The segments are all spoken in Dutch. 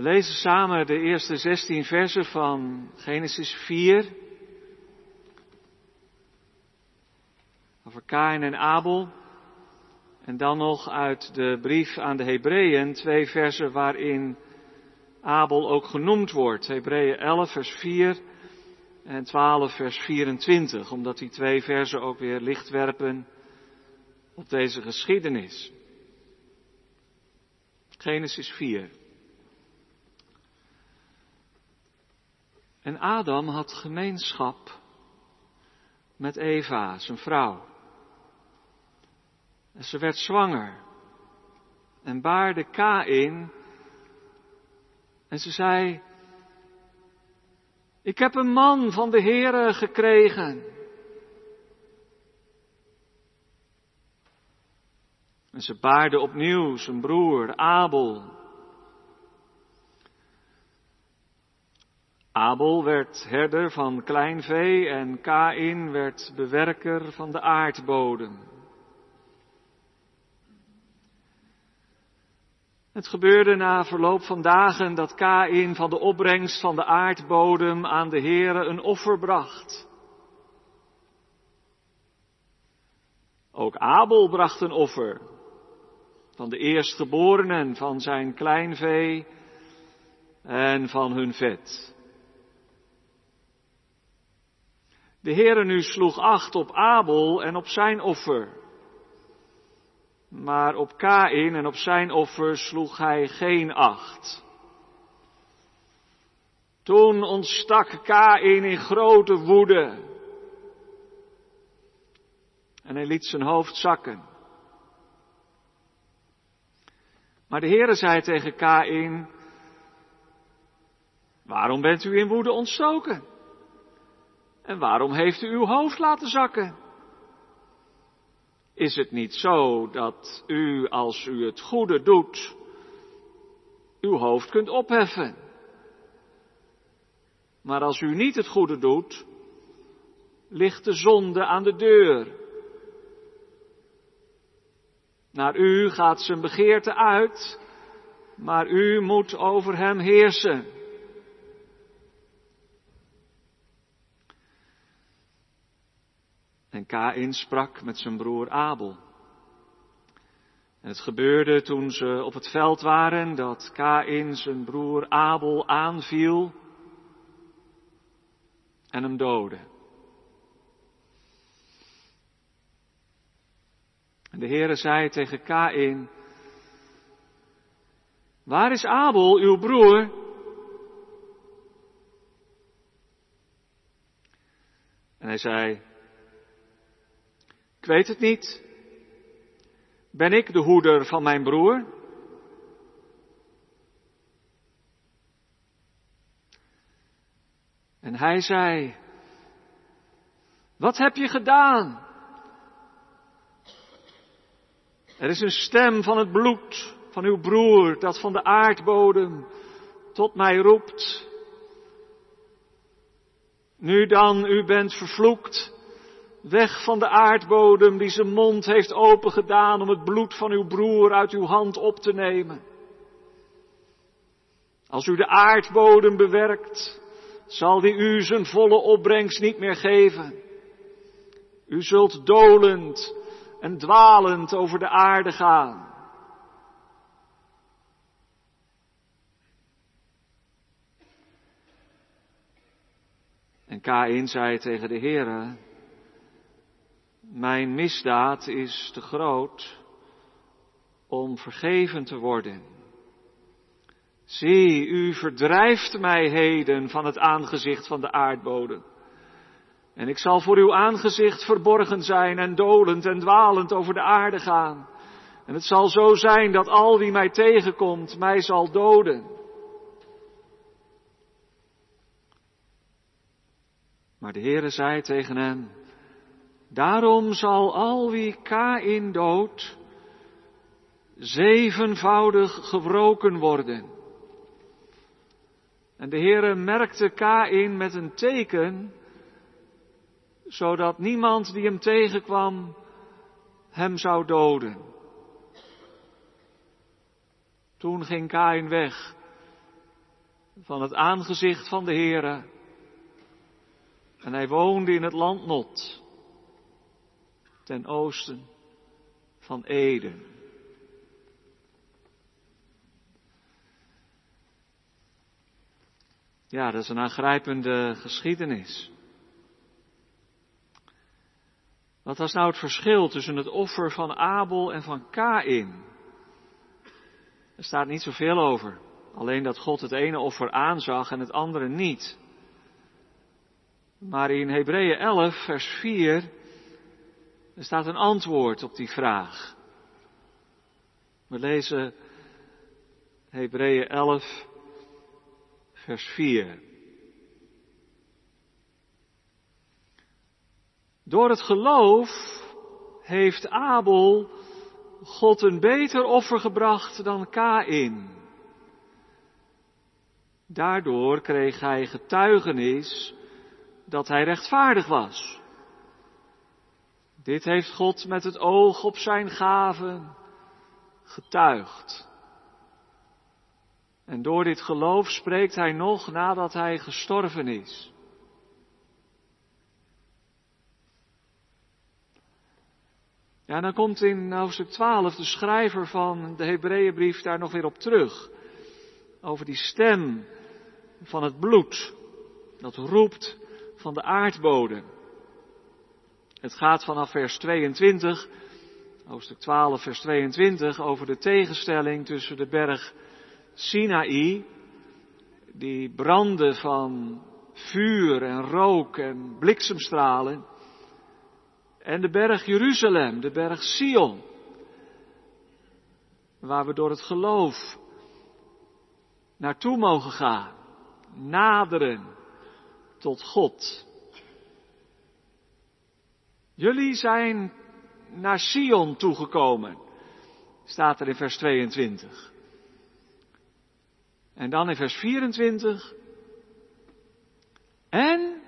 We lezen samen de eerste 16 versen van Genesis 4. Over Kain en Abel. En dan nog uit de brief aan de Hebreeën, twee versen waarin Abel ook genoemd wordt. Hebreeën 11, vers 4 en 12, vers 24, omdat die twee versen ook weer licht werpen op deze geschiedenis. Genesis 4. En Adam had gemeenschap met Eva, zijn vrouw. En ze werd zwanger en baarde Kain. En ze zei, ik heb een man van de Heere gekregen. En ze baarde opnieuw zijn broer Abel. Abel werd herder van klein vee en Kain werd bewerker van de aardbodem. Het gebeurde na verloop van dagen dat Kain van de opbrengst van de aardbodem aan de Heere een offer bracht. Ook Abel bracht een offer van de eerstgeborenen van zijn kleinvee en van hun vet. De Heere nu sloeg acht op Abel en op zijn offer. Maar op Kain en op zijn offer sloeg hij geen acht. Toen ontstak Kain in grote woede. En hij liet zijn hoofd zakken. Maar de Heere zei tegen Kain, waarom bent u in woede ontstoken? En waarom heeft u uw hoofd laten zakken? Is het niet zo dat u, als u het goede doet, uw hoofd kunt opheffen? Maar als u niet het goede doet, ligt de zonde aan de deur. Naar u gaat zijn begeerte uit, maar u moet over hem heersen. En Kain sprak met zijn broer Abel. En het gebeurde toen ze op het veld waren dat Kain zijn broer Abel aanviel en hem doodde. En de Heere zei tegen Kain, waar is Abel, uw broer? En hij zei, ik weet het niet. Ben ik de hoeder van mijn broer? En hij zei, wat heb je gedaan? Er is een stem van het bloed van uw broer dat van de aardbodem tot mij roept. Nu dan, u bent vervloekt Weg van de aardbodem die zijn mond heeft opengedaan om het bloed van uw broer uit uw hand op te nemen. Als u de aardbodem bewerkt, zal die u zijn volle opbrengst niet meer geven. U zult dolend en dwalend over de aarde gaan. En Kain zei tegen de Heere, mijn misdaad is te groot om vergeven te worden. Zie, u verdrijft mij heden van het aangezicht van de aardbodem. En ik zal voor uw aangezicht verborgen zijn en dolend en dwalend over de aarde gaan. En het zal zo zijn dat al wie mij tegenkomt mij zal doden. Maar de Heere zei tegen hem, Daarom zal al wie Kain dood zevenvoudig gewroken worden. En de Heere merkte Kain met een teken, zodat niemand die hem tegenkwam hem zou doden. Toen ging Kain weg van het aangezicht van de Heere. En hij woonde in het land Not, ten oosten van Eden. Ja, dat is een aangrijpende geschiedenis. Wat was nou het verschil tussen het offer van Abel en van Kain? Er staat niet zoveel over. Alleen dat God het ene offer aanzag en het andere niet. Maar in Hebreeën 11, vers 4, er staat een antwoord op die vraag. We lezen Hebreeën 11, vers 4. Door het geloof heeft Abel God een beter offer gebracht dan Kain. Daardoor kreeg hij getuigenis dat hij rechtvaardig was. Dit heeft God met het oog op zijn gaven getuigd. En door dit geloof spreekt hij nog nadat hij gestorven is. Ja, dan komt in hoofdstuk 12 de schrijver van de Hebreeënbrief daar nog weer op terug. Over die stem van het bloed. Dat roept van de aardbodem. Het gaat vanaf vers 22, hoofdstuk 12, vers 22, over de tegenstelling tussen de berg Sinaï, die brandde van vuur en rook en bliksemstralen, en de berg Jeruzalem, de berg Sion, waar we door het geloof naartoe mogen gaan, naderen tot God. Jullie zijn naar Sion toegekomen, staat er in vers 22. En dan in vers 24. En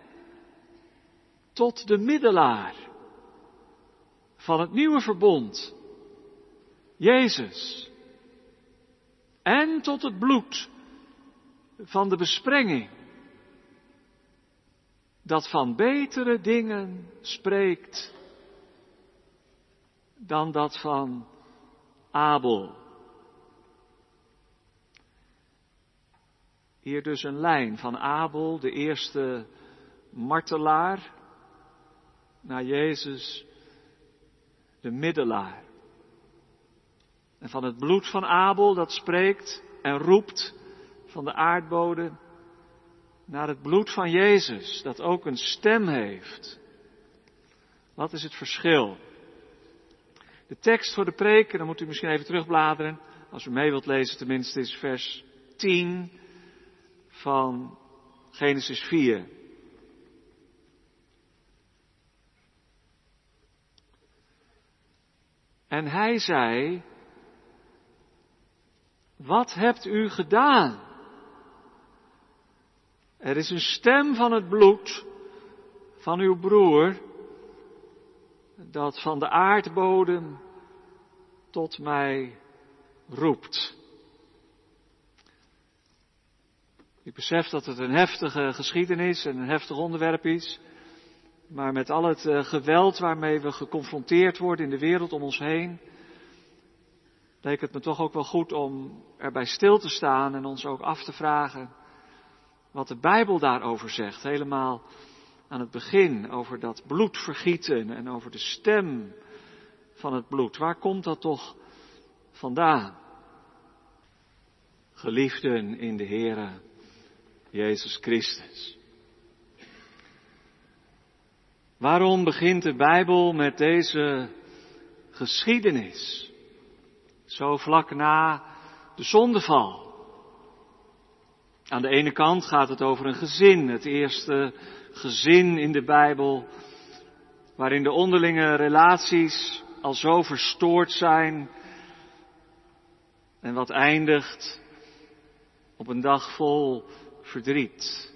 tot de middelaar van het nieuwe verbond, Jezus. En tot het bloed van de besprenging, dat van betere dingen spreekt dan dat van Abel. Hier dus een lijn van Abel, de eerste martelaar, naar Jezus, de middelaar. En van het bloed van Abel dat spreekt en roept van de aardbodem naar het bloed van Jezus dat ook een stem heeft. Wat is het verschil? De tekst voor de preek, dan moet u misschien even terugbladeren, als u mee wilt lezen tenminste, is vers 10 van Genesis 4. En hij zei, wat hebt u gedaan? Er is een stem van het bloed van uw broer dat van de aardbodem tot mij roept. Ik besef dat het een heftige geschiedenis en een heftig onderwerp is. Maar met al het eh, geweld waarmee we geconfronteerd worden in de wereld om ons heen, leek het me toch ook wel goed om erbij stil te staan en ons ook af te vragen wat de Bijbel daarover zegt. Helemaal aan het begin over dat bloedvergieten en over de stem van het bloed. Waar komt dat toch vandaan? Geliefden in de Here, Jezus Christus. Waarom begint de Bijbel met deze geschiedenis? Zo vlak na de zondeval. Aan de ene kant gaat het over een gezin, het eerste gezin in de Bijbel, waarin de onderlinge relaties al zo verstoord zijn en wat eindigt op een dag vol verdriet.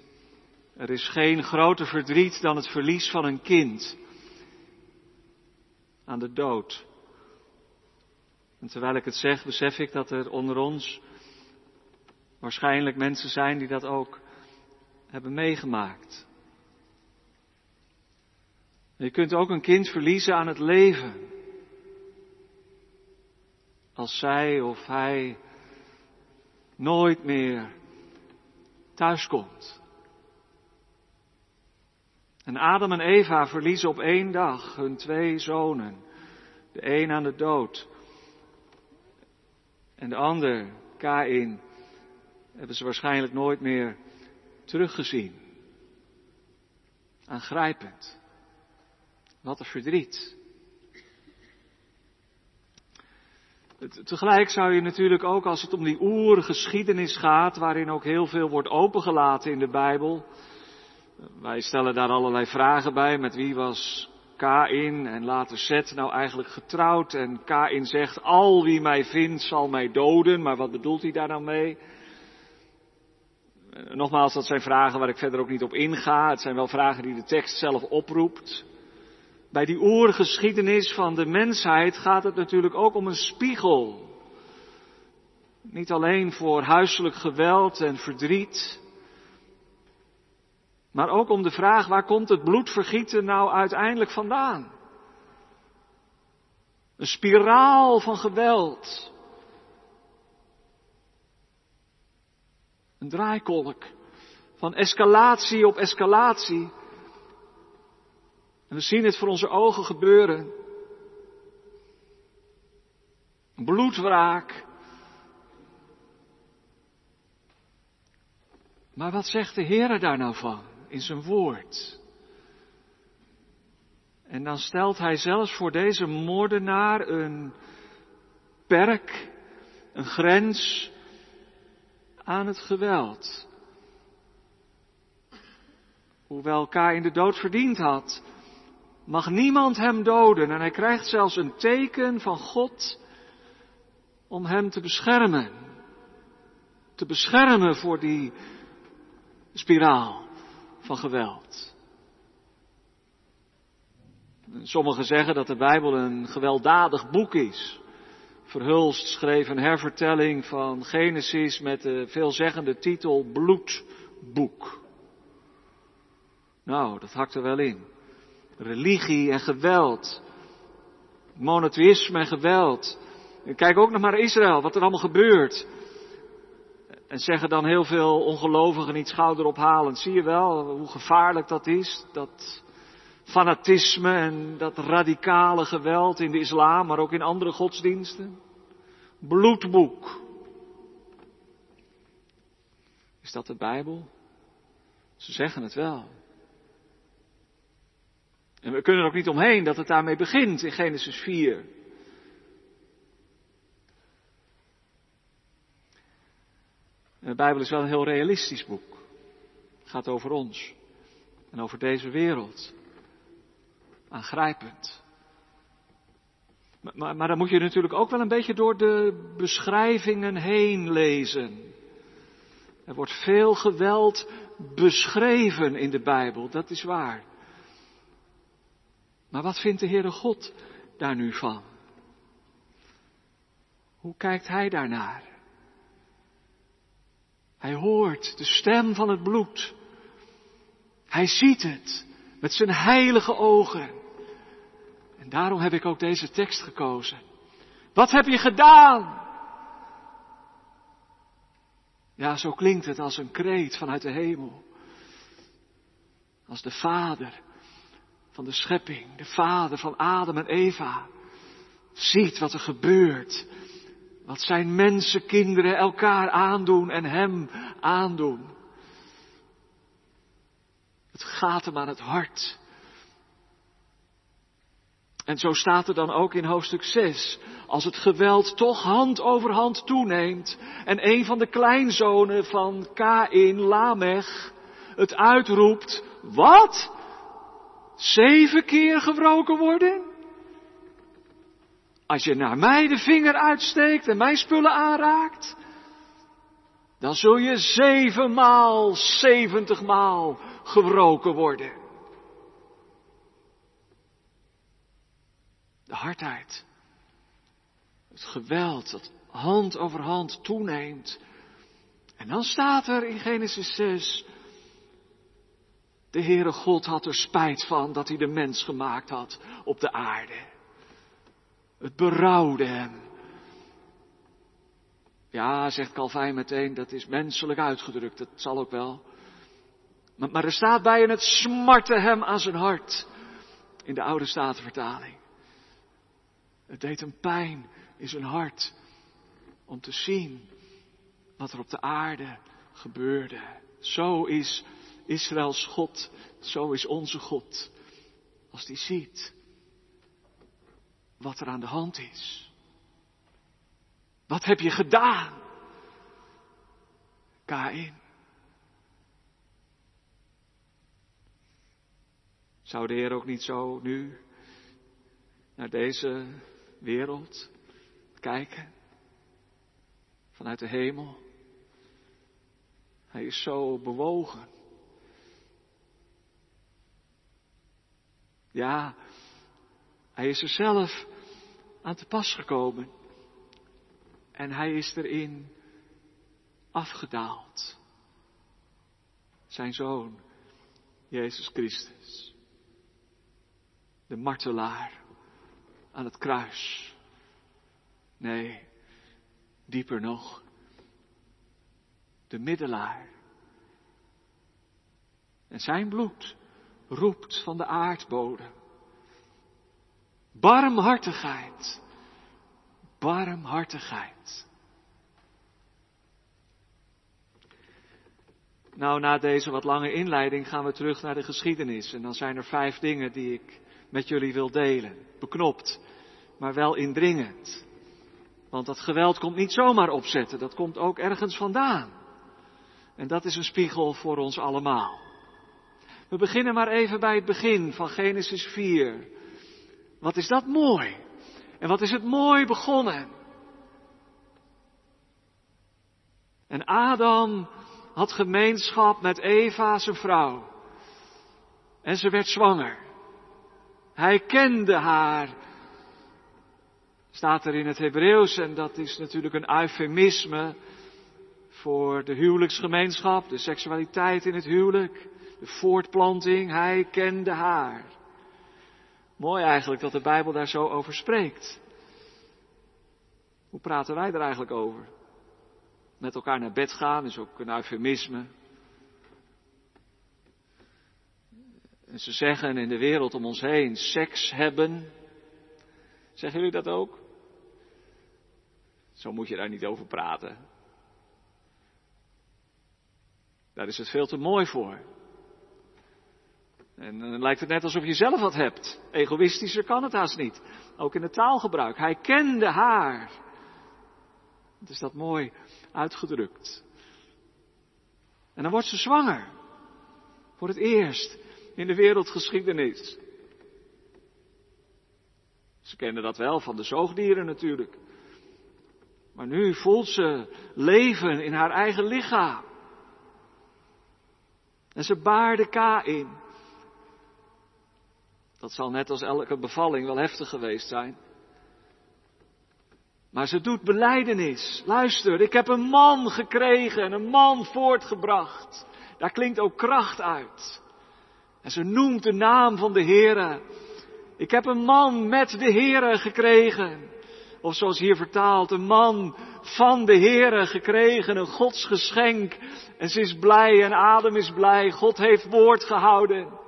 Er is geen groter verdriet dan het verlies van een kind aan de dood. En terwijl ik het zeg, besef ik dat er onder ons waarschijnlijk mensen zijn die dat ook hebben meegemaakt. Je kunt ook een kind verliezen aan het leven. Als zij of hij nooit meer thuiskomt. En Adam en Eva verliezen op één dag hun twee zonen. De een aan de dood. En de ander, Kain, hebben ze waarschijnlijk nooit meer teruggezien. Aangrijpend. Wat een verdriet. Tegelijk zou je natuurlijk ook, als het om die oergeschiedenis gaat, waarin ook heel veel wordt opengelaten in de Bijbel, wij stellen daar allerlei vragen bij, met wie was Kain en later Zet nou eigenlijk getrouwd en Kain zegt, al wie mij vindt zal mij doden, maar wat bedoelt hij daar nou mee? Nogmaals, dat zijn vragen waar ik verder ook niet op inga. Het zijn wel vragen die de tekst zelf oproept. Bij die oergeschiedenis van de mensheid gaat het natuurlijk ook om een spiegel. Niet alleen voor huiselijk geweld en verdriet, maar ook om de vraag waar komt het bloedvergieten nou uiteindelijk vandaan? Een spiraal van geweld. Een draaikolk van escalatie op escalatie. En we zien het voor onze ogen gebeuren. Bloedwraak. Maar wat zegt de Heer daar nou van in zijn woord? En dan stelt hij zelfs voor deze moordenaar een perk, een grens aan het geweld. Hoewel in de dood verdiend had, mag niemand hem doden. En hij krijgt zelfs een teken van God om hem te beschermen. Te beschermen voor die spiraal van geweld. Sommigen zeggen dat de Bijbel een gewelddadig boek is. Verhulst schreef een hervertelling van Genesis met de veelzeggende titel Bloedboek. Nou, dat hakt er wel in religie en geweld. Monotheïsme en geweld. kijk ook nog maar Israël, wat er allemaal gebeurt. En zeggen dan heel veel ongelovigen niet schouderophalend. Zie je wel hoe gevaarlijk dat is? Dat fanatisme en dat radicale geweld in de islam, maar ook in andere godsdiensten. Bloedboek. Is dat de Bijbel? Ze zeggen het wel. En we kunnen er ook niet omheen dat het daarmee begint in Genesis 4. de Bijbel is wel een heel realistisch boek. Het gaat over ons en over deze wereld. Aangrijpend. Maar, maar, maar, dan moet je natuurlijk ook wel een beetje door de beschrijvingen heen lezen. Er wordt veel geweld beschreven in de Bijbel, dat is waar. Maar wat vindt de Heere God daar nu van? Hoe kijkt Hij daarnaar? Hij hoort de stem van het bloed. Hij ziet het met zijn heilige ogen. Daarom heb ik ook deze tekst gekozen. Wat heb je gedaan? Ja, zo klinkt het als een kreet vanuit de hemel. Als de Vader van de schepping, de vader van Adam en Eva, ziet wat er gebeurt. Wat zijn mensenkinderen elkaar aandoen en hem aandoen. Het gaat hem aan het hart. En zo staat er dan ook in hoofdstuk 6. Als het geweld toch hand over hand toeneemt en een van de kleinzonen van Kain, Lamech, het uitroept, wat? zeven keer gewroken worden? Als je naar mij de vinger uitsteekt en mijn spullen aanraakt, dan zul je zevenmaal, zeventigmaal gewroken worden. De hardheid, het geweld dat hand over hand toeneemt En dan staat er in Genesis 6, de Heere God had er spijt van dat hij de mens gemaakt had op de aarde. Het berouwde hem. Ja, zegt Calvijn meteen, dat is menselijk uitgedrukt, dat zal ook wel. Maar, maar er staat bij en het smartte hem aan zijn hart. In de oude statenvertaling. Het deed hem pijn in zijn hart om te zien wat er op de aarde gebeurde. Zo is Israëls God, zo is onze God. Als die ziet wat er aan de hand is. Wat heb je gedaan? Kain. Zou de Heer ook niet zo nu naar deze wereld kijken? Vanuit de hemel. Hij is zo bewogen. Ja, hij is er zelf aan te pas gekomen. En hij is erin afgedaald. Zijn zoon, Jezus Christus. De martelaar aan het kruis. Nee, dieper nog. De middelaar. En zijn bloed roept van de aardbodem. Barmhartigheid. Barmhartigheid. Nou, na deze wat lange inleiding gaan we terug naar de geschiedenis. En dan zijn er vijf dingen die ik met jullie wil delen. Beknopt, maar wel indringend. Want dat geweld komt niet zomaar opzetten, dat komt ook ergens vandaan. En dat is een spiegel voor ons allemaal. We beginnen maar even bij het begin van Genesis 4. Wat is dat mooi? En wat is het mooi begonnen? En Adam had gemeenschap met Eva, zijn vrouw. En ze werd zwanger. Hij kende haar. Staat er in het Hebreeuws, en dat is natuurlijk een eufemisme voor de huwelijksgemeenschap, de seksualiteit in het huwelijk, de voortplanting. Hij kende haar. Mooi eigenlijk dat de Bijbel daar zo over spreekt. Hoe praten wij er eigenlijk over? Met elkaar naar bed gaan is ook een eufemisme. En ze zeggen in de wereld om ons heen seks hebben. Zeggen jullie dat ook? Zo moet je daar niet over praten. Daar is het veel te mooi voor. En dan lijkt het net alsof je zelf wat hebt. Egoïstischer kan het haast niet. Ook in het taalgebruik. Hij kende haar. Het is dat mooi uitgedrukt. En dan wordt ze zwanger. Voor het eerst in de wereldgeschiedenis. Ze kennen dat wel van de zoogdieren natuurlijk. Maar nu voelt ze leven in haar eigen lichaam. En ze baarde K in. Dat zal net als elke bevalling wel heftig geweest zijn. Maar ze doet beleidenis. Luister, ik heb een man gekregen, een man voortgebracht. Daar klinkt ook kracht uit. En ze noemt de naam van de Heere. Ik heb een man met de Heere gekregen. Of zoals hier vertaald, een man van de Heere gekregen, een godsgeschenk. En ze is blij en Adem is blij. God heeft woord gehouden.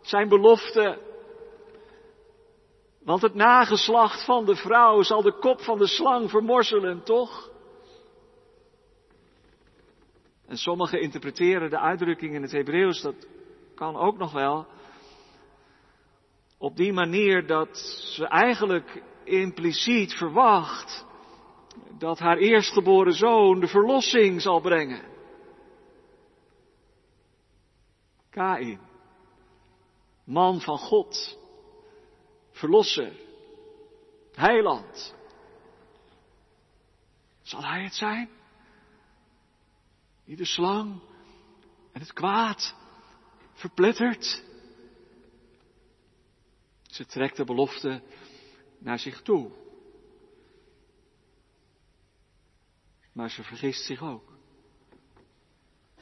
Zijn belofte. Want het nageslacht van de vrouw zal de kop van de slang vermorzelen, toch? En sommigen interpreteren de uitdrukking in het Hebreeuws, dat kan ook nog wel, op die manier dat ze eigenlijk impliciet verwacht dat haar eerstgeboren zoon de verlossing zal brengen. Kain, man van God, verlosser, heiland. Zal hij het zijn? Die de slang en het kwaad verplettert? Ze trekt de belofte naar zich toe. Maar ze vergist zich ook.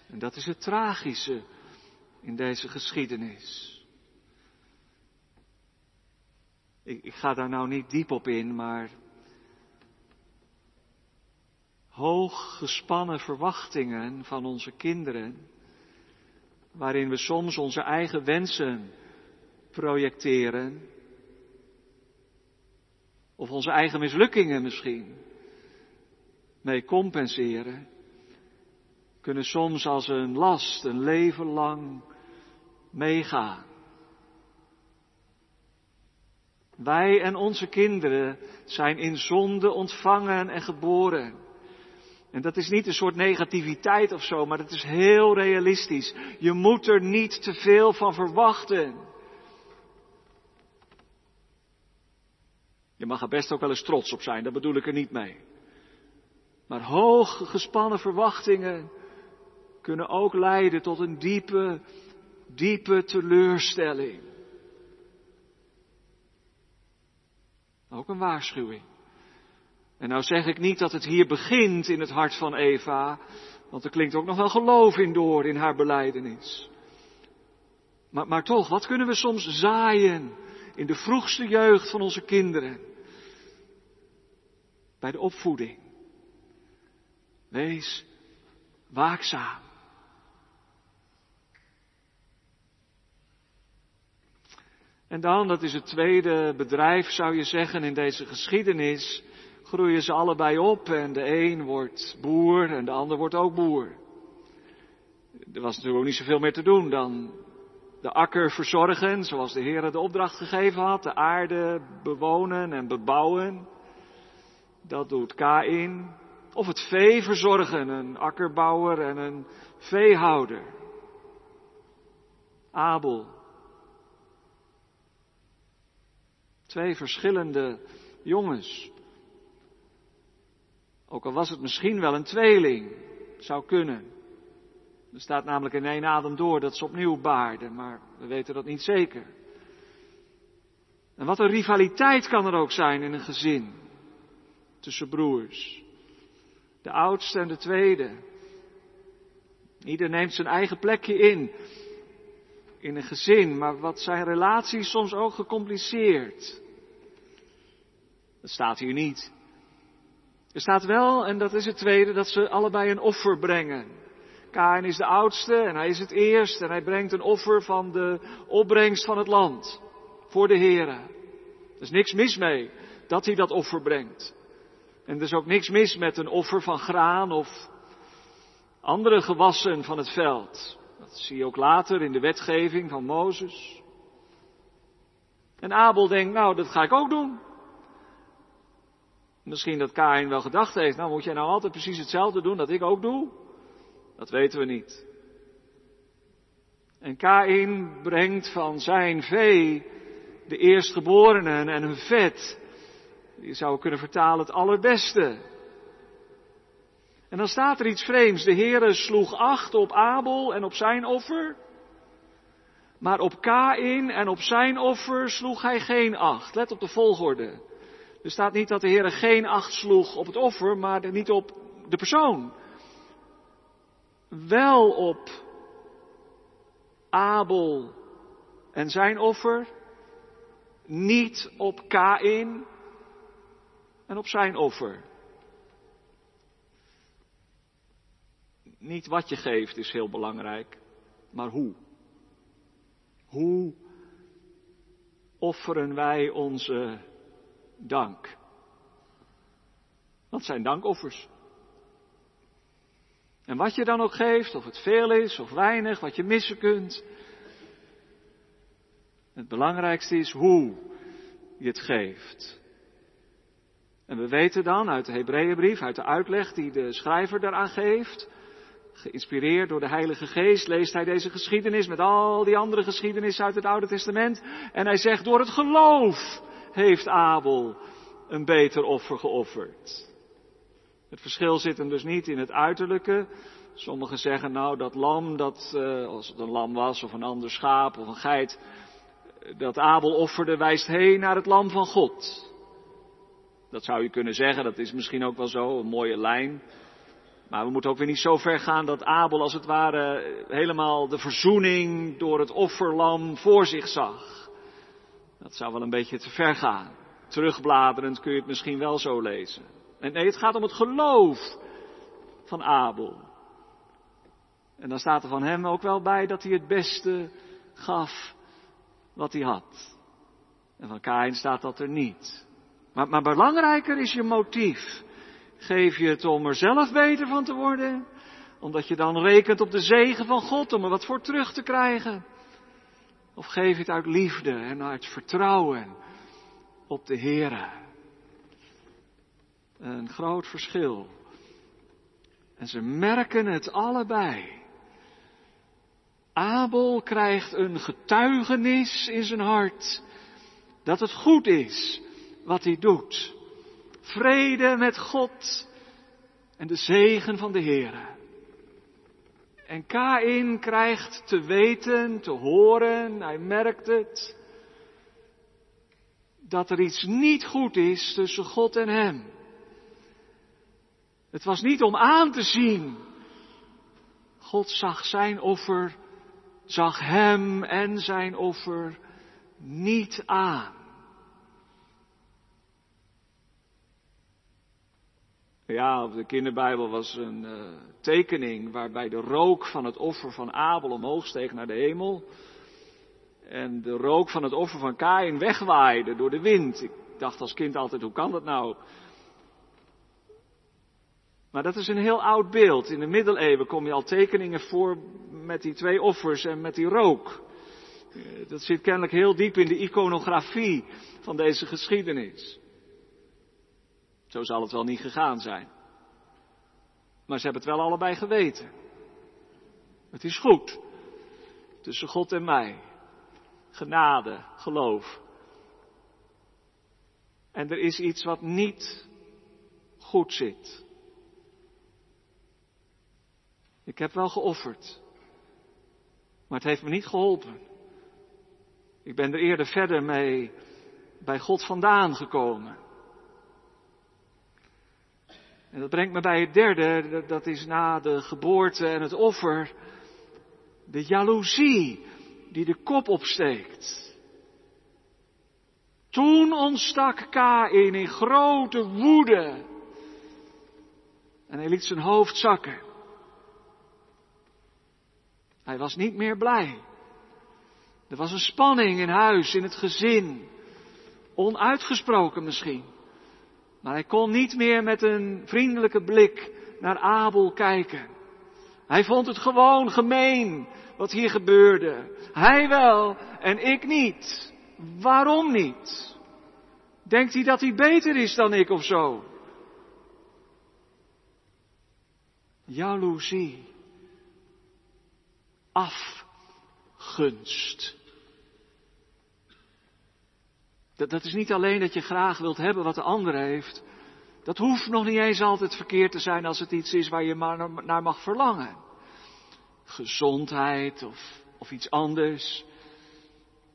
En dat is het tragische in deze geschiedenis. Ik, ik ga daar nou niet diep op in, maar hoog gespannen verwachtingen van onze kinderen, waarin we soms onze eigen wensen projecteren, of onze eigen mislukkingen misschien mee compenseren, kunnen soms als een last een leven lang meegaan. Wij en onze kinderen zijn in zonde ontvangen en geboren. En dat is niet een soort negativiteit of zo, maar het is heel realistisch. Je moet er niet te veel van verwachten. Je mag er best ook wel eens trots op zijn, daar bedoel ik er niet mee. Maar hoog gespannen verwachtingen kunnen ook leiden tot een diepe, diepe teleurstelling. Ook een waarschuwing. En nou zeg ik niet dat het hier begint in het hart van Eva, want er klinkt ook nog wel geloof in door in haar beleidenis. Maar, maar toch, wat kunnen we soms zaaien in de vroegste jeugd van onze kinderen? Bij de opvoeding. Wees waakzaam. En dan, dat is het tweede bedrijf, zou je zeggen, in deze geschiedenis, groeien ze allebei op en de een wordt boer en de ander wordt ook boer. Er was natuurlijk ook niet zoveel meer te doen dan de akker verzorgen, zoals de Heer de opdracht gegeven had, de aarde bewonen en bebouwen. Dat doet Kain. Of het vee verzorgen, een akkerbouwer en een veehouder. Abel. Twee verschillende jongens. Ook al was het misschien wel een tweeling, zou kunnen. Er staat namelijk in één adem door dat ze opnieuw baarden, maar we weten dat niet zeker. En wat een rivaliteit kan er ook zijn in een gezin tussen broers. De oudste en de tweede. Ieder neemt zijn eigen plekje in. In een gezin, maar wat zijn relaties soms ook gecompliceerd. Dat staat hier niet. Er staat wel, en dat is het tweede, dat ze allebei een offer brengen. Kain is de oudste en hij is het eerst en hij brengt een offer van de opbrengst van het land voor de Here. Er is niks mis mee dat hij dat offer brengt. En er is ook niks mis met een offer van graan of andere gewassen van het veld. Dat zie je ook later in de wetgeving van Mozes. En Abel denkt, nou, dat ga ik ook doen. Misschien dat Kain wel gedacht heeft, nou moet jij nou altijd precies hetzelfde doen dat ik ook doe? Dat weten we niet. En Kain brengt van zijn vee de eerstgeborenen en hun vet. Je zou kunnen vertalen het allerbeste. En dan staat er iets vreemds. De Heere sloeg acht op Abel en op zijn offer. Maar op Kain en op zijn offer sloeg hij geen acht. Let op de volgorde. Er staat niet dat de Heer geen acht sloeg op het offer, maar niet op de persoon. Wel op Abel en zijn offer, niet op Kain en op zijn offer. Niet wat je geeft is heel belangrijk, maar hoe. Hoe offeren wij onze dank. Dat zijn dankoffers. En wat je dan ook geeft, of het veel is of weinig, wat je missen kunt. Het belangrijkste is hoe je het geeft. En we weten dan uit de Hebreeënbrief, uit de uitleg die de schrijver daaraan geeft, geïnspireerd door de Heilige Geest, leest hij deze geschiedenis met al die andere geschiedenissen uit het Oude Testament. En hij zegt, door het geloof heeft Abel een beter offer geofferd. Het verschil zit hem dus niet in het uiterlijke. Sommigen zeggen nou dat lam, dat, uh, als het een lam was of een ander schaap of een geit, dat Abel offerde wijst heen naar het lam van God. Dat zou je kunnen zeggen, dat is misschien ook wel zo, een mooie lijn. Maar we moeten ook weer niet zo ver gaan dat Abel als het ware helemaal de verzoening door het offerlam voor zich zag. Dat zou wel een beetje te ver gaan. Terugbladerend kun je het misschien wel zo lezen. Nee, het gaat om het geloof van Abel. En dan staat er van hem ook wel bij dat hij het beste gaf wat hij had. En van Kain staat dat er niet. Maar, maar belangrijker is je motief. Geef je het om er zelf beter van te worden? Omdat je dan rekent op de zegen van God om er wat voor terug te krijgen? Of geef je het uit liefde en uit vertrouwen op de Heere? Een groot verschil. En ze merken het allebei. Abel krijgt een getuigenis in zijn hart dat het goed is wat hij doet. Vrede met God en de zegen van de Heere. En Kain krijgt te weten, te horen, hij merkt het, dat er iets niet goed is tussen God en hem. Het was niet om aan te zien. God zag zijn offer, zag hem en zijn offer niet aan. Ja, op de kinderbijbel was een uh, tekening waarbij de rook van het offer van Abel omhoog steeg naar de hemel. En de rook van het offer van Kain wegwaaide door de wind. Ik dacht als kind altijd, hoe kan dat nou? Maar dat is een heel oud beeld. In de middeleeuwen kom je al tekeningen voor met die twee offers en met die rook. Eh, dat zit kennelijk heel diep in de iconografie van deze geschiedenis. Zo zal het wel niet gegaan zijn. Maar ze hebben het wel allebei geweten. Het is goed. Tussen God en mij. Genade, geloof. En er is iets wat niet goed zit. Ik heb wel geofferd. Maar het heeft me niet geholpen. Ik ben er eerder verder mee bij God vandaan gekomen. En dat brengt me bij het derde, dat is na de geboorte en het offer, de jaloezie die de kop opsteekt. Toen ontstak Kain in grote woede en hij liet zijn hoofd zakken. Hij was niet meer blij. Er was een spanning in huis, in het gezin. Onuitgesproken misschien. Maar hij kon niet meer met een vriendelijke blik naar Abel kijken. Hij vond het gewoon gemeen wat hier gebeurde. Hij wel en ik niet. Waarom niet? Denkt hij dat hij beter is dan ik of zo? Jaloezie. Afgunst. Dat, dat is niet alleen dat je graag wilt hebben wat de ander heeft. Dat hoeft nog niet eens altijd verkeerd te zijn als het iets is waar je maar naar mag verlangen. Gezondheid of, of iets anders.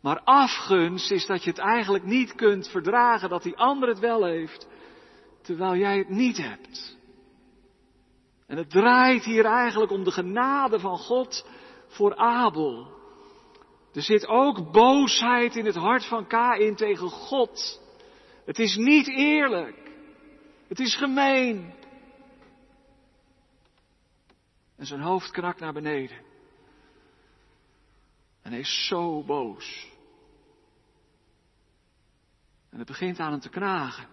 Maar afgunst is dat je het eigenlijk niet kunt verdragen dat die ander het wel heeft, terwijl jij het niet hebt. En het draait hier eigenlijk om de genade van God voor Abel. Er zit ook boosheid in het hart van Kain tegen God. Het is niet eerlijk. Het is gemeen. En zijn hoofd knakt naar beneden. En hij is zo boos. En het begint aan hem te knagen.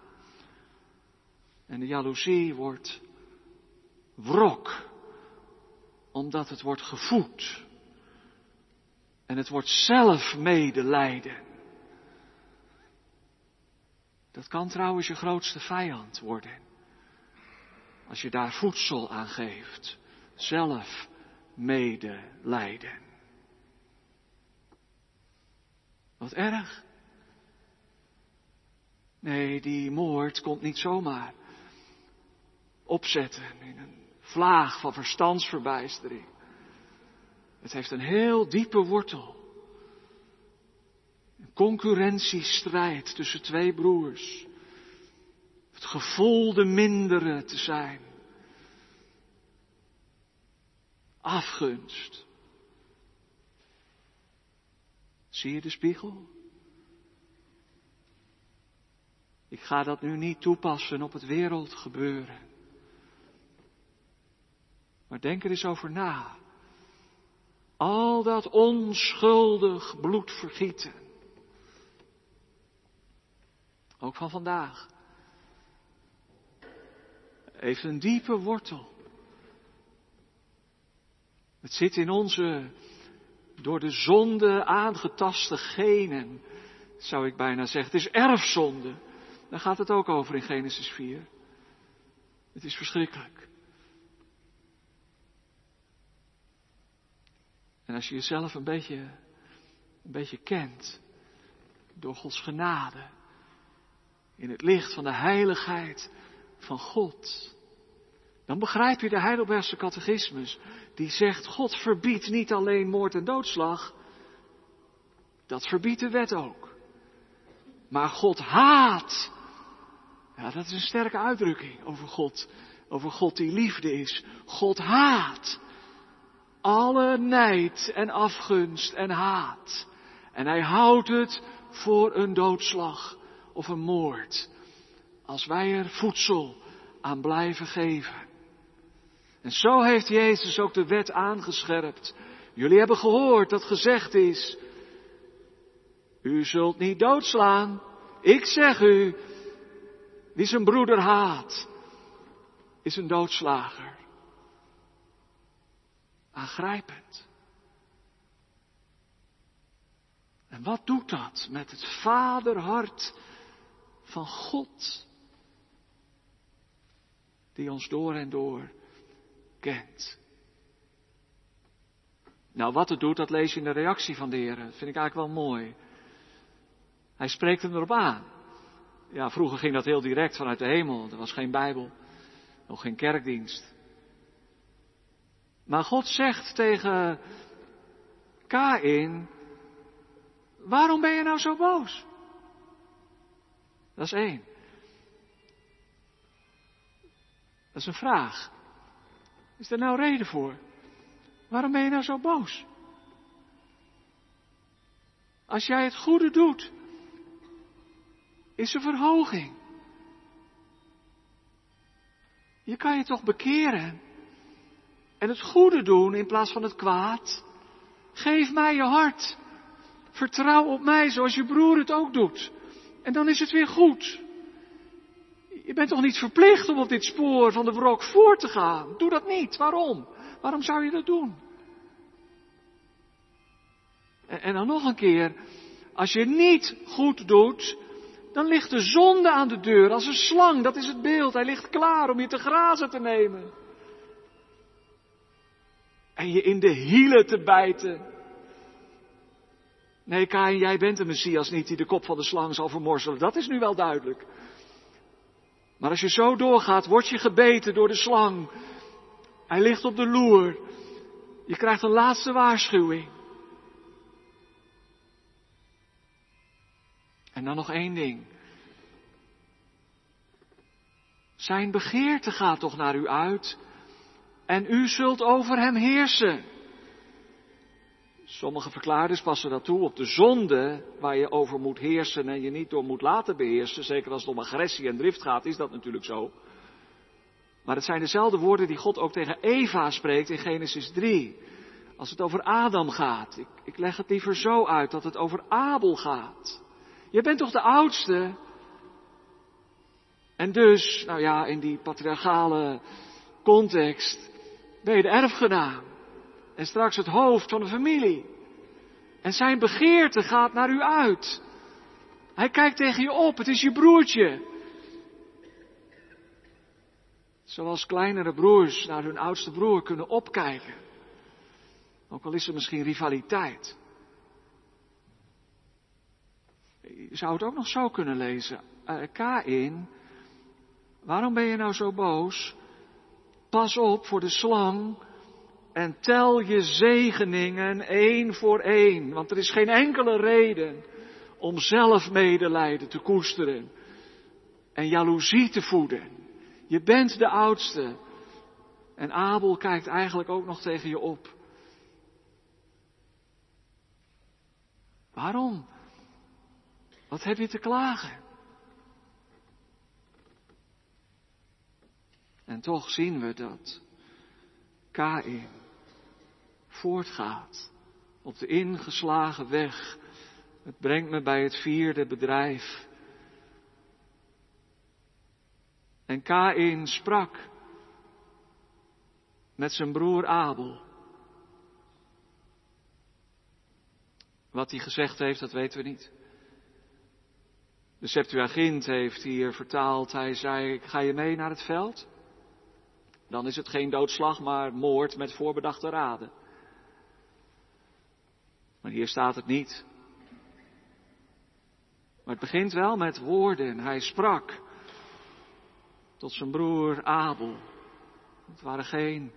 En de jaloezie wordt wrok, omdat het wordt gevoed en het wordt zelf medelijden. Dat kan trouwens je grootste vijand worden. Als je daar voedsel aan geeft. Zelf medelijden. Wat erg. Nee, die moord komt niet zomaar opzetten in een vlaag van verstandsverbijstering. Het heeft een heel diepe wortel. Een concurrentiestrijd tussen twee broers. Het gevoel de mindere te zijn. afgunst. Zie je de spiegel? Ik ga dat nu niet toepassen op het wereldgebeuren. Maar denk er eens over na. Al dat onschuldig bloedvergieten. Ook van vandaag. Heeft een diepe wortel. Het zit in onze door de zonde aangetaste genen, zou ik bijna zeggen. Het is erfzonde. Daar gaat het ook over in Genesis 4. Het is verschrikkelijk. En als je jezelf een beetje, een beetje kent, door Gods genade, in het licht van de heiligheid van God, dan begrijp je de Heidelbergse catechismus, die zegt, God verbiedt niet alleen moord en doodslag, dat verbiedt de wet ook. Maar God haat. Ja, dat is een sterke uitdrukking over God. Over God die liefde is. God haat alle nijd en afgunst en haat. En hij houdt het voor een doodslag of een moord. Als wij er voedsel aan blijven geven. En zo heeft Jezus ook de wet aangescherpt. Jullie hebben gehoord dat gezegd is, u zult niet doodslaan. Ik zeg u, wie zijn broeder haat, is een doodslager. Aangrijpend. En wat doet dat met het vaderhart van God? Die ons door en door kent. Nou, wat het doet, dat lees je in de reactie van de Heer. Dat vind ik eigenlijk wel mooi. Hij spreekt hem erop aan. Ja, vroeger ging dat heel direct vanuit de hemel. Er was geen Bijbel, nog geen kerkdienst. Maar God zegt tegen Kain, waarom ben je nou zo boos? Dat is één. Dat is een vraag. Is er nou reden voor? Waarom ben je nou zo boos? Als jij het goede doet, is er verhoging. Je kan je toch bekeren en het goede doen in plaats van het kwaad. Geef mij je hart. Vertrouw op mij zoals je broer het ook doet. En dan is het weer goed. Je bent toch niet verplicht om op dit spoor van de wrok voor te gaan? Doe dat niet. Waarom? Waarom zou je dat doen? En, en dan nog een keer. Als je niet goed doet, dan ligt de zonde aan de deur als een slang. Dat is het beeld. Hij ligt klaar om je te grazen te nemen. En je in de hielen te bijten. Nee, Kain, jij bent de Messias niet die de kop van de slang zal vermorzelen. Dat is nu wel duidelijk. Maar als je zo doorgaat, word je gebeten door de slang. Hij ligt op de loer. Je krijgt een laatste waarschuwing. En dan nog één ding. Zijn begeerte gaat toch naar u uit en u zult over hem heersen. Sommige verklaarders passen dat toe op de zonde waar je over moet heersen en je niet door moet laten beheersen. Zeker als het om agressie en drift gaat, is dat natuurlijk zo. Maar het zijn dezelfde woorden die God ook tegen Eva spreekt in Genesis 3. Als het over Adam gaat. Ik, ik leg het liever zo uit dat het over Abel gaat. Je bent toch de oudste? En dus, nou ja, in die patriarchale context, je de erfgenaam. En straks het hoofd van de familie. En zijn begeerte gaat naar u uit. Hij kijkt tegen je op, het is je broertje. Zoals kleinere broers naar hun oudste broer kunnen opkijken. Ook al is er misschien rivaliteit. Je zou het ook nog zo kunnen lezen. Uh, Kain, waarom ben je nou zo boos? Pas op voor de slang en tel je zegeningen één voor één. Want er is geen enkele reden om zelf medelijden te koesteren en jaloezie te voeden. Je bent de oudste. En Abel kijkt eigenlijk ook nog tegen je op. Waarom? Wat heb je te klagen? En toch zien we dat Kain voortgaat op de ingeslagen weg. Het brengt me bij het vierde bedrijf. En Kain sprak met zijn broer Abel. Wat hij gezegd heeft, dat weten we niet. De Septuagint heeft hier vertaald, hij zei, ga je mee naar het veld? Dan is het geen doodslag, maar moord met voorbedachte raden. Maar hier staat het niet. Maar het begint wel met woorden. Hij sprak tot zijn broer Abel. Het waren geen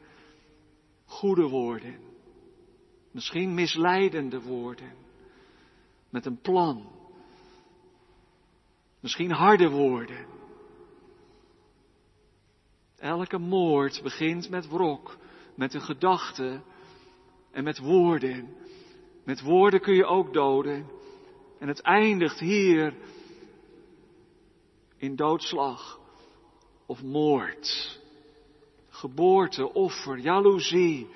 goede woorden. Misschien misleidende woorden. Met een plan. Misschien harde woorden. Elke moord begint met wrok, met een gedachte en met woorden. Met woorden kun je ook doden. En het eindigt hier in doodslag of moord. Geboorte, offer, jaloezie,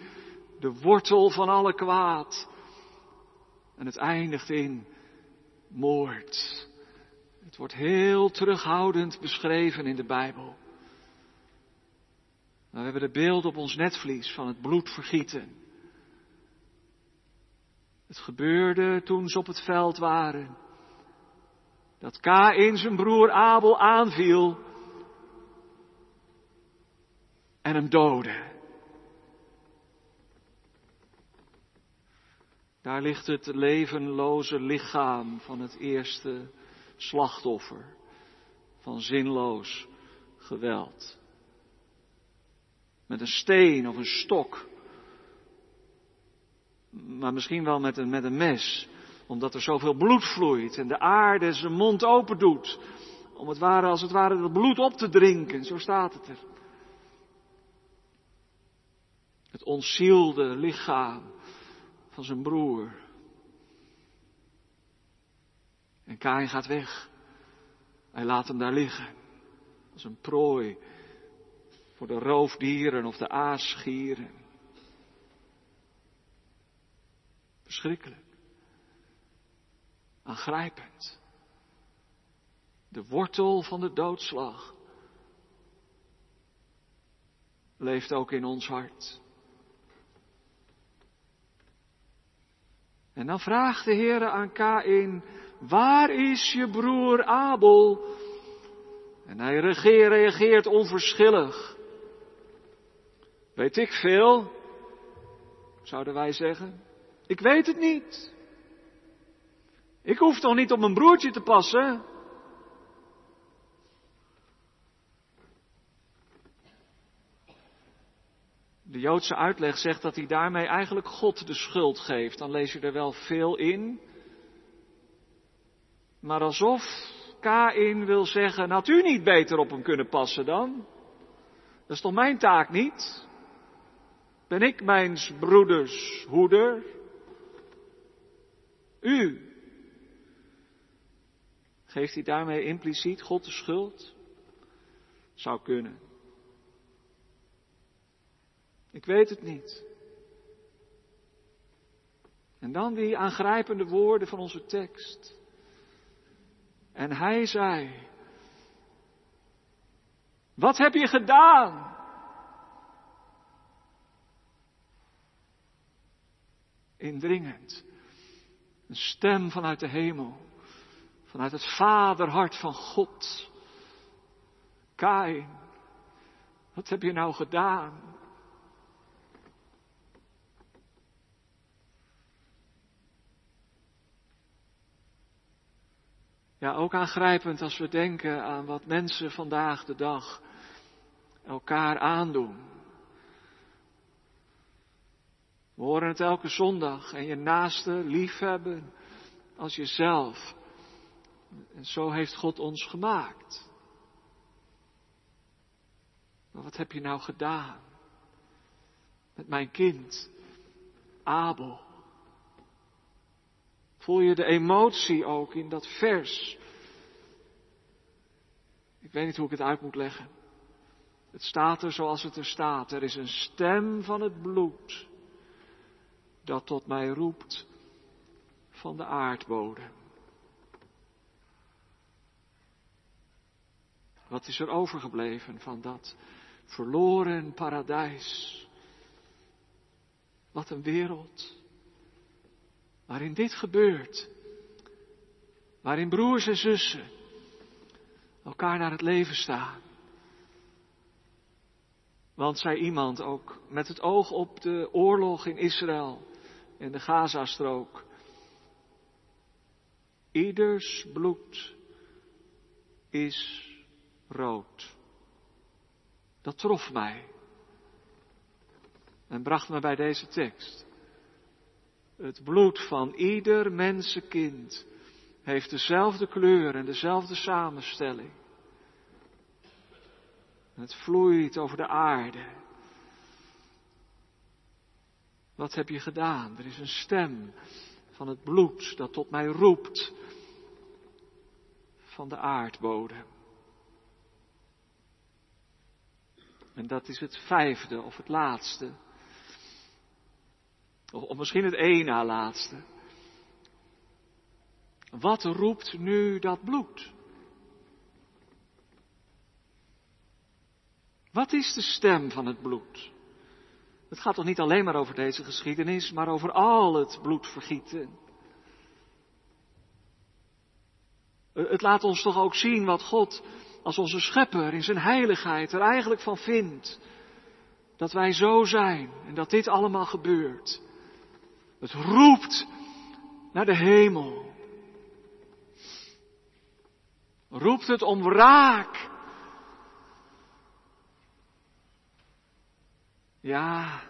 de wortel van alle kwaad. En het eindigt in moord. Het wordt heel terughoudend beschreven in de Bijbel. We hebben de beeld op ons netvlies van het bloedvergieten. Het gebeurde toen ze op het veld waren. Dat Kain zijn broer Abel aanviel en hem doodde. Daar ligt het levenloze lichaam van het eerste slachtoffer van zinloos geweld. Met een steen of een stok. Maar misschien wel met een, met een mes. Omdat er zoveel bloed vloeit en de aarde zijn mond open doet. Om het ware, als het ware, dat bloed op te drinken. Zo staat het er. Het onzielde lichaam van zijn broer. En Kain gaat weg. Hij laat hem daar liggen. Als een prooi voor de roofdieren of de aasgieren. Verschrikkelijk. Aangrijpend. De wortel van de doodslag leeft ook in ons hart. En dan vraagt de Heer aan Kain, waar is je broer Abel? En hij reageert onverschillig. Weet ik veel, zouden wij zeggen. Ik weet het niet. Ik hoef toch niet op mijn broertje te passen? De Joodse uitleg zegt dat hij daarmee eigenlijk God de schuld geeft. Dan lees je er wel veel in. Maar alsof Kain wil zeggen, had u niet beter op hem kunnen passen dan? Dat is toch mijn taak niet? Ben ik mijn broeders hoeder? U. Geeft hij daarmee impliciet God de schuld? Zou kunnen. Ik weet het niet. En dan die aangrijpende woorden van onze tekst. En hij zei, wat heb je gedaan? Indringend. Een stem vanuit de hemel, vanuit het vaderhart van God. Kain, wat heb je nou gedaan? Ja, ook aangrijpend als we denken aan wat mensen vandaag de dag elkaar aandoen. We horen het elke zondag en je naaste liefhebben als jezelf. En zo heeft God ons gemaakt. Maar wat heb je nou gedaan? met mijn kind, Abel. Voel je de emotie ook in dat vers? Ik weet niet hoe ik het uit moet leggen. Het staat er zoals het er staat. Er is een stem van het bloed dat tot mij roept van de aardbodem. Wat is er overgebleven van dat verloren paradijs? Wat een wereld waarin dit gebeurt. Waarin broers en zussen elkaar naar het leven staan. Want zei iemand ook met het oog op de oorlog in Israël en de Gazastrook. Ieders bloed is rood. Dat trof mij en bracht me bij deze tekst. Het bloed van ieder mensenkind heeft dezelfde kleur en dezelfde samenstelling. En het vloeit over de aarde. Wat heb je gedaan? Er is een stem van het bloed dat tot mij roept van de aardbodem. En dat is het vijfde of het laatste. Of, misschien het één na laatste. Wat roept nu dat bloed? Wat is de stem van het bloed? Het gaat toch niet alleen maar over deze geschiedenis, maar over al het bloedvergieten. Het laat ons toch ook zien wat God als onze schepper in zijn heiligheid er eigenlijk van vindt. Dat wij zo zijn en dat dit allemaal gebeurt. Het roept naar de hemel. Roept het om wraak. Ja,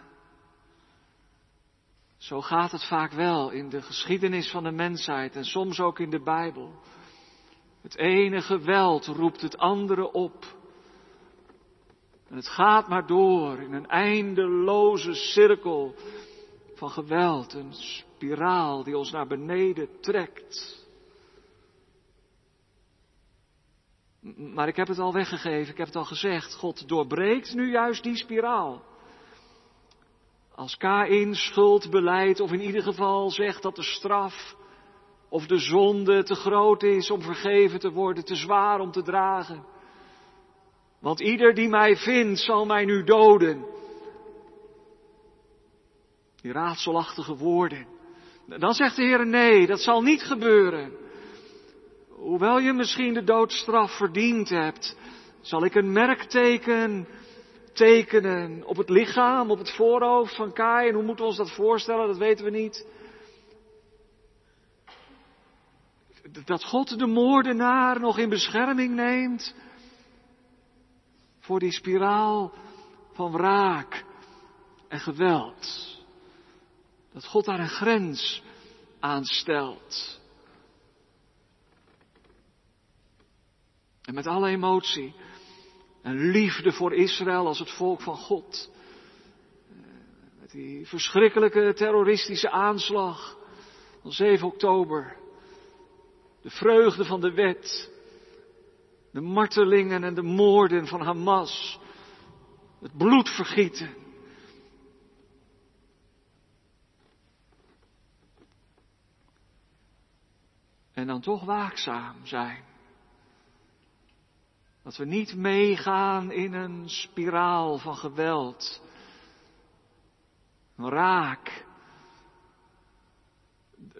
zo gaat het vaak wel in de geschiedenis van de mensheid en soms ook in de Bijbel. Het ene geweld roept het andere op. En het gaat maar door in een eindeloze cirkel van geweld, een spiraal die ons naar beneden trekt. Maar ik heb het al weggegeven, ik heb het al gezegd, God doorbreekt nu juist die spiraal. Als Kain schuld beleidt, of in ieder geval zegt dat de straf of de zonde te groot is om vergeven te worden, te zwaar om te dragen. Want ieder die mij vindt zal mij nu doden. Die raadselachtige woorden. Dan zegt de Heer nee, dat zal niet gebeuren. Hoewel je misschien de doodstraf verdiend hebt, zal ik een merkteken tekenen op het lichaam, op het voorhoofd van Kai. En hoe moeten we ons dat voorstellen? Dat weten we niet. Dat God de moordenaar nog in bescherming neemt voor die spiraal van wraak en geweld. Dat God daar een grens aan stelt. En met alle emotie en liefde voor Israël als het volk van God. Met die verschrikkelijke terroristische aanslag van 7 oktober. De vreugde van de wet. De martelingen en de moorden van Hamas. Het bloedvergieten. En dan toch waakzaam zijn. Dat we niet meegaan in een spiraal van geweld, raak.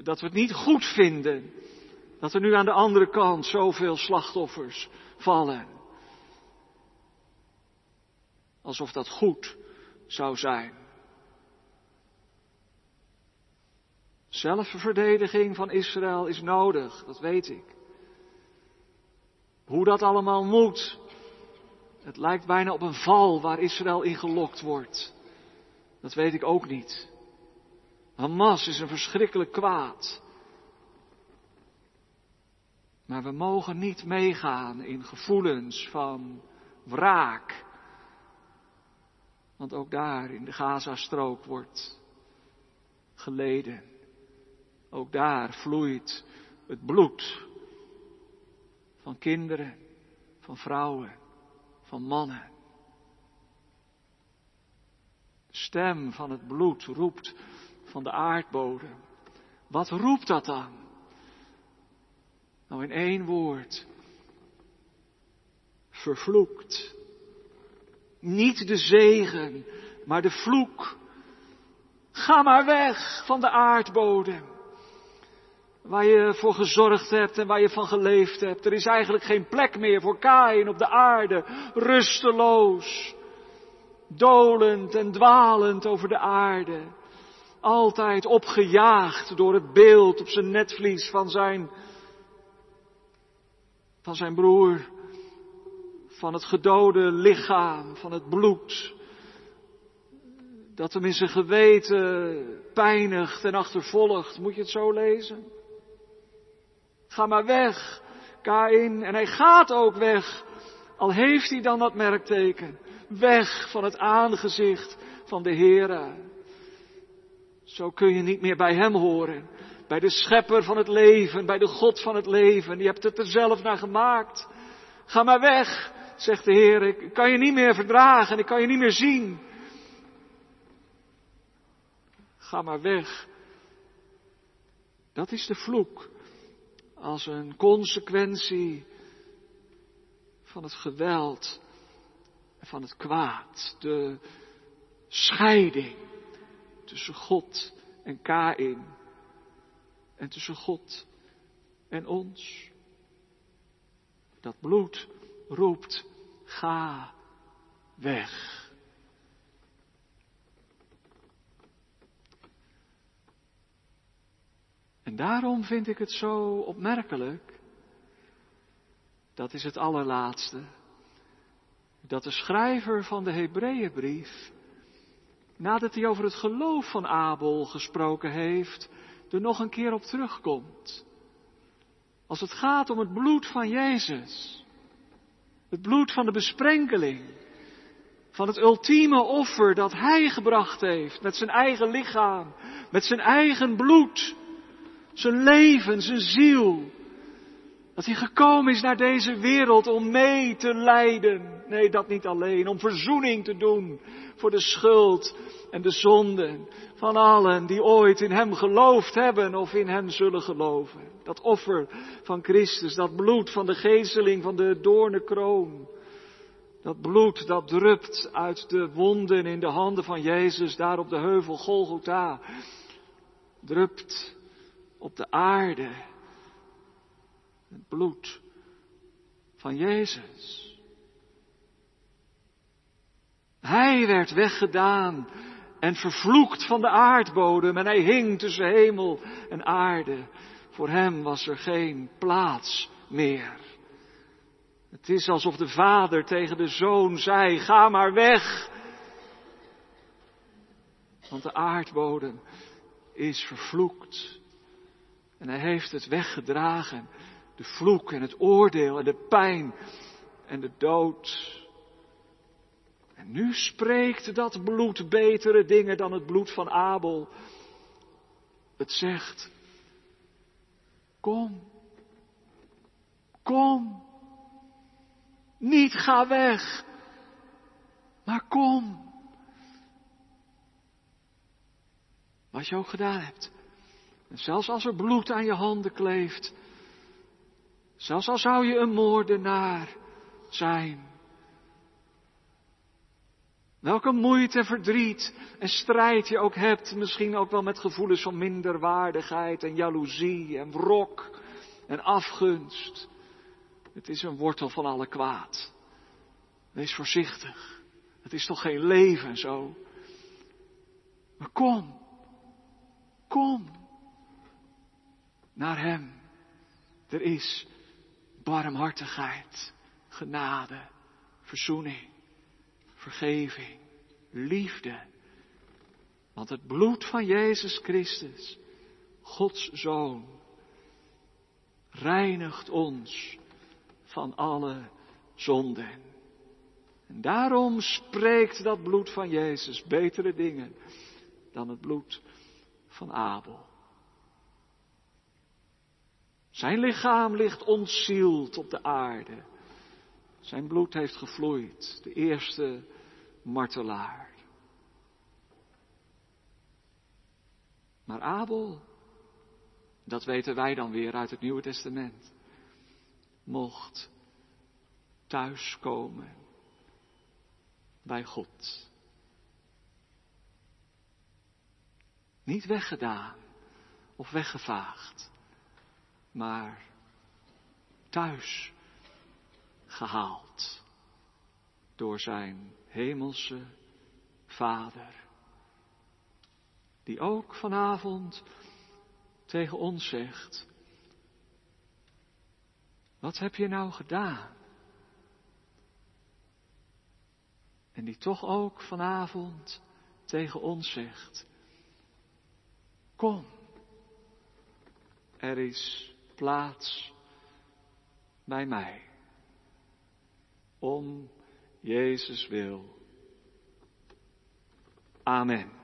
Dat we het niet goed vinden dat er nu aan de andere kant zoveel slachtoffers vallen. Alsof dat goed zou zijn. Zelfverdediging van Israël is nodig, dat weet ik. Hoe dat allemaal moet, het lijkt bijna op een val waar Israël in gelokt wordt. Dat weet ik ook niet. Hamas is een verschrikkelijk kwaad. Maar we mogen niet meegaan in gevoelens van wraak. Want ook daar in de Gazastrook wordt geleden. Ook daar vloeit het bloed van kinderen, van vrouwen, van mannen. Stem van het bloed roept van de aardbodem. Wat roept dat dan? Nou in één woord. Vervloekt. Niet de zegen, maar de vloek. Ga maar weg van de aardbodem. Waar je voor gezorgd hebt en waar je van geleefd hebt. Er is eigenlijk geen plek meer voor Kain op de aarde. Rusteloos. Dolend en dwalend over de aarde. Altijd opgejaagd door het beeld op zijn netvlies van zijn, van zijn broer. Van het gedode lichaam, van het bloed dat hem in zijn geweten pijnigt en achtervolgt. Moet je het zo lezen? Ga maar weg, Kain. En hij gaat ook weg. Al heeft hij dan dat merkteken. Weg van het aangezicht van de Heere. Zo kun je niet meer bij hem horen. Bij de schepper van het leven, bij de God van het leven. Je hebt het er zelf naar gemaakt. Ga maar weg, zegt de Heer. Ik kan je niet meer verdragen, ik kan je niet meer zien. Ga maar weg. Dat is de vloek. Als een consequentie van het geweld en van het kwaad. De scheiding tussen God en Kain. En tussen God en ons. Dat bloed roept, ga weg. En daarom vind ik het zo opmerkelijk, dat is het allerlaatste, dat de schrijver van de Hebreeënbrief, nadat hij over het geloof van Abel gesproken heeft, er nog een keer op terugkomt. Als het gaat om het bloed van Jezus, het bloed van de besprenkeling, van het ultieme offer dat Hij gebracht heeft met zijn eigen lichaam, met zijn eigen bloed, zijn leven, zijn ziel. Dat hij gekomen is naar deze wereld om mee te lijden. Nee, dat niet alleen. Om verzoening te doen voor de schuld en de zonden van allen die ooit in hem geloofd hebben of in hem zullen geloven. Dat offer van Christus, dat bloed van de gezeling van de doornenkroon. Dat bloed dat drupt uit de wonden in de handen van Jezus daar op de heuvel Golgotha. Drupt op de aarde. Het bloed van Jezus. Hij werd weggedaan en vervloekt van de aardbodem en hij hing tussen hemel en aarde. Voor hem was er geen plaats meer. Het is alsof de vader tegen de zoon zei, ga maar weg. Want de aardbodem is vervloekt. En hij heeft het weggedragen. De vloek en het oordeel en de pijn en de dood. En nu spreekt dat bloed betere dingen dan het bloed van Abel. Het zegt, kom, kom, niet ga weg, maar kom. Wat je ook gedaan hebt. En zelfs als er bloed aan je handen kleeft, zelfs al zou je een moordenaar zijn. Welke moeite, verdriet en strijd je ook hebt, misschien ook wel met gevoelens van minderwaardigheid en jaloezie en wrok en afgunst. Het is een wortel van alle kwaad. Wees voorzichtig. Het is toch geen leven zo. Maar kom, kom naar Hem. Er is barmhartigheid, genade, verzoening, vergeving, liefde. Want het bloed van Jezus Christus, Gods Zoon, reinigt ons van alle zonden. En daarom spreekt dat bloed van Jezus betere dingen dan het bloed van Abel. Zijn lichaam ligt ontzield op de aarde. Zijn bloed heeft gevloeid, de eerste martelaar. Maar Abel, dat weten wij dan weer uit het Nieuwe Testament, mocht thuiskomen bij God. Niet weggedaan of weggevaagd, maar thuis gehaald door zijn hemelse Vader. Die ook vanavond tegen ons zegt, wat heb je nou gedaan? En die toch ook vanavond tegen ons zegt, kom, er is plaats bij mij. Om Jezus wil. Amen.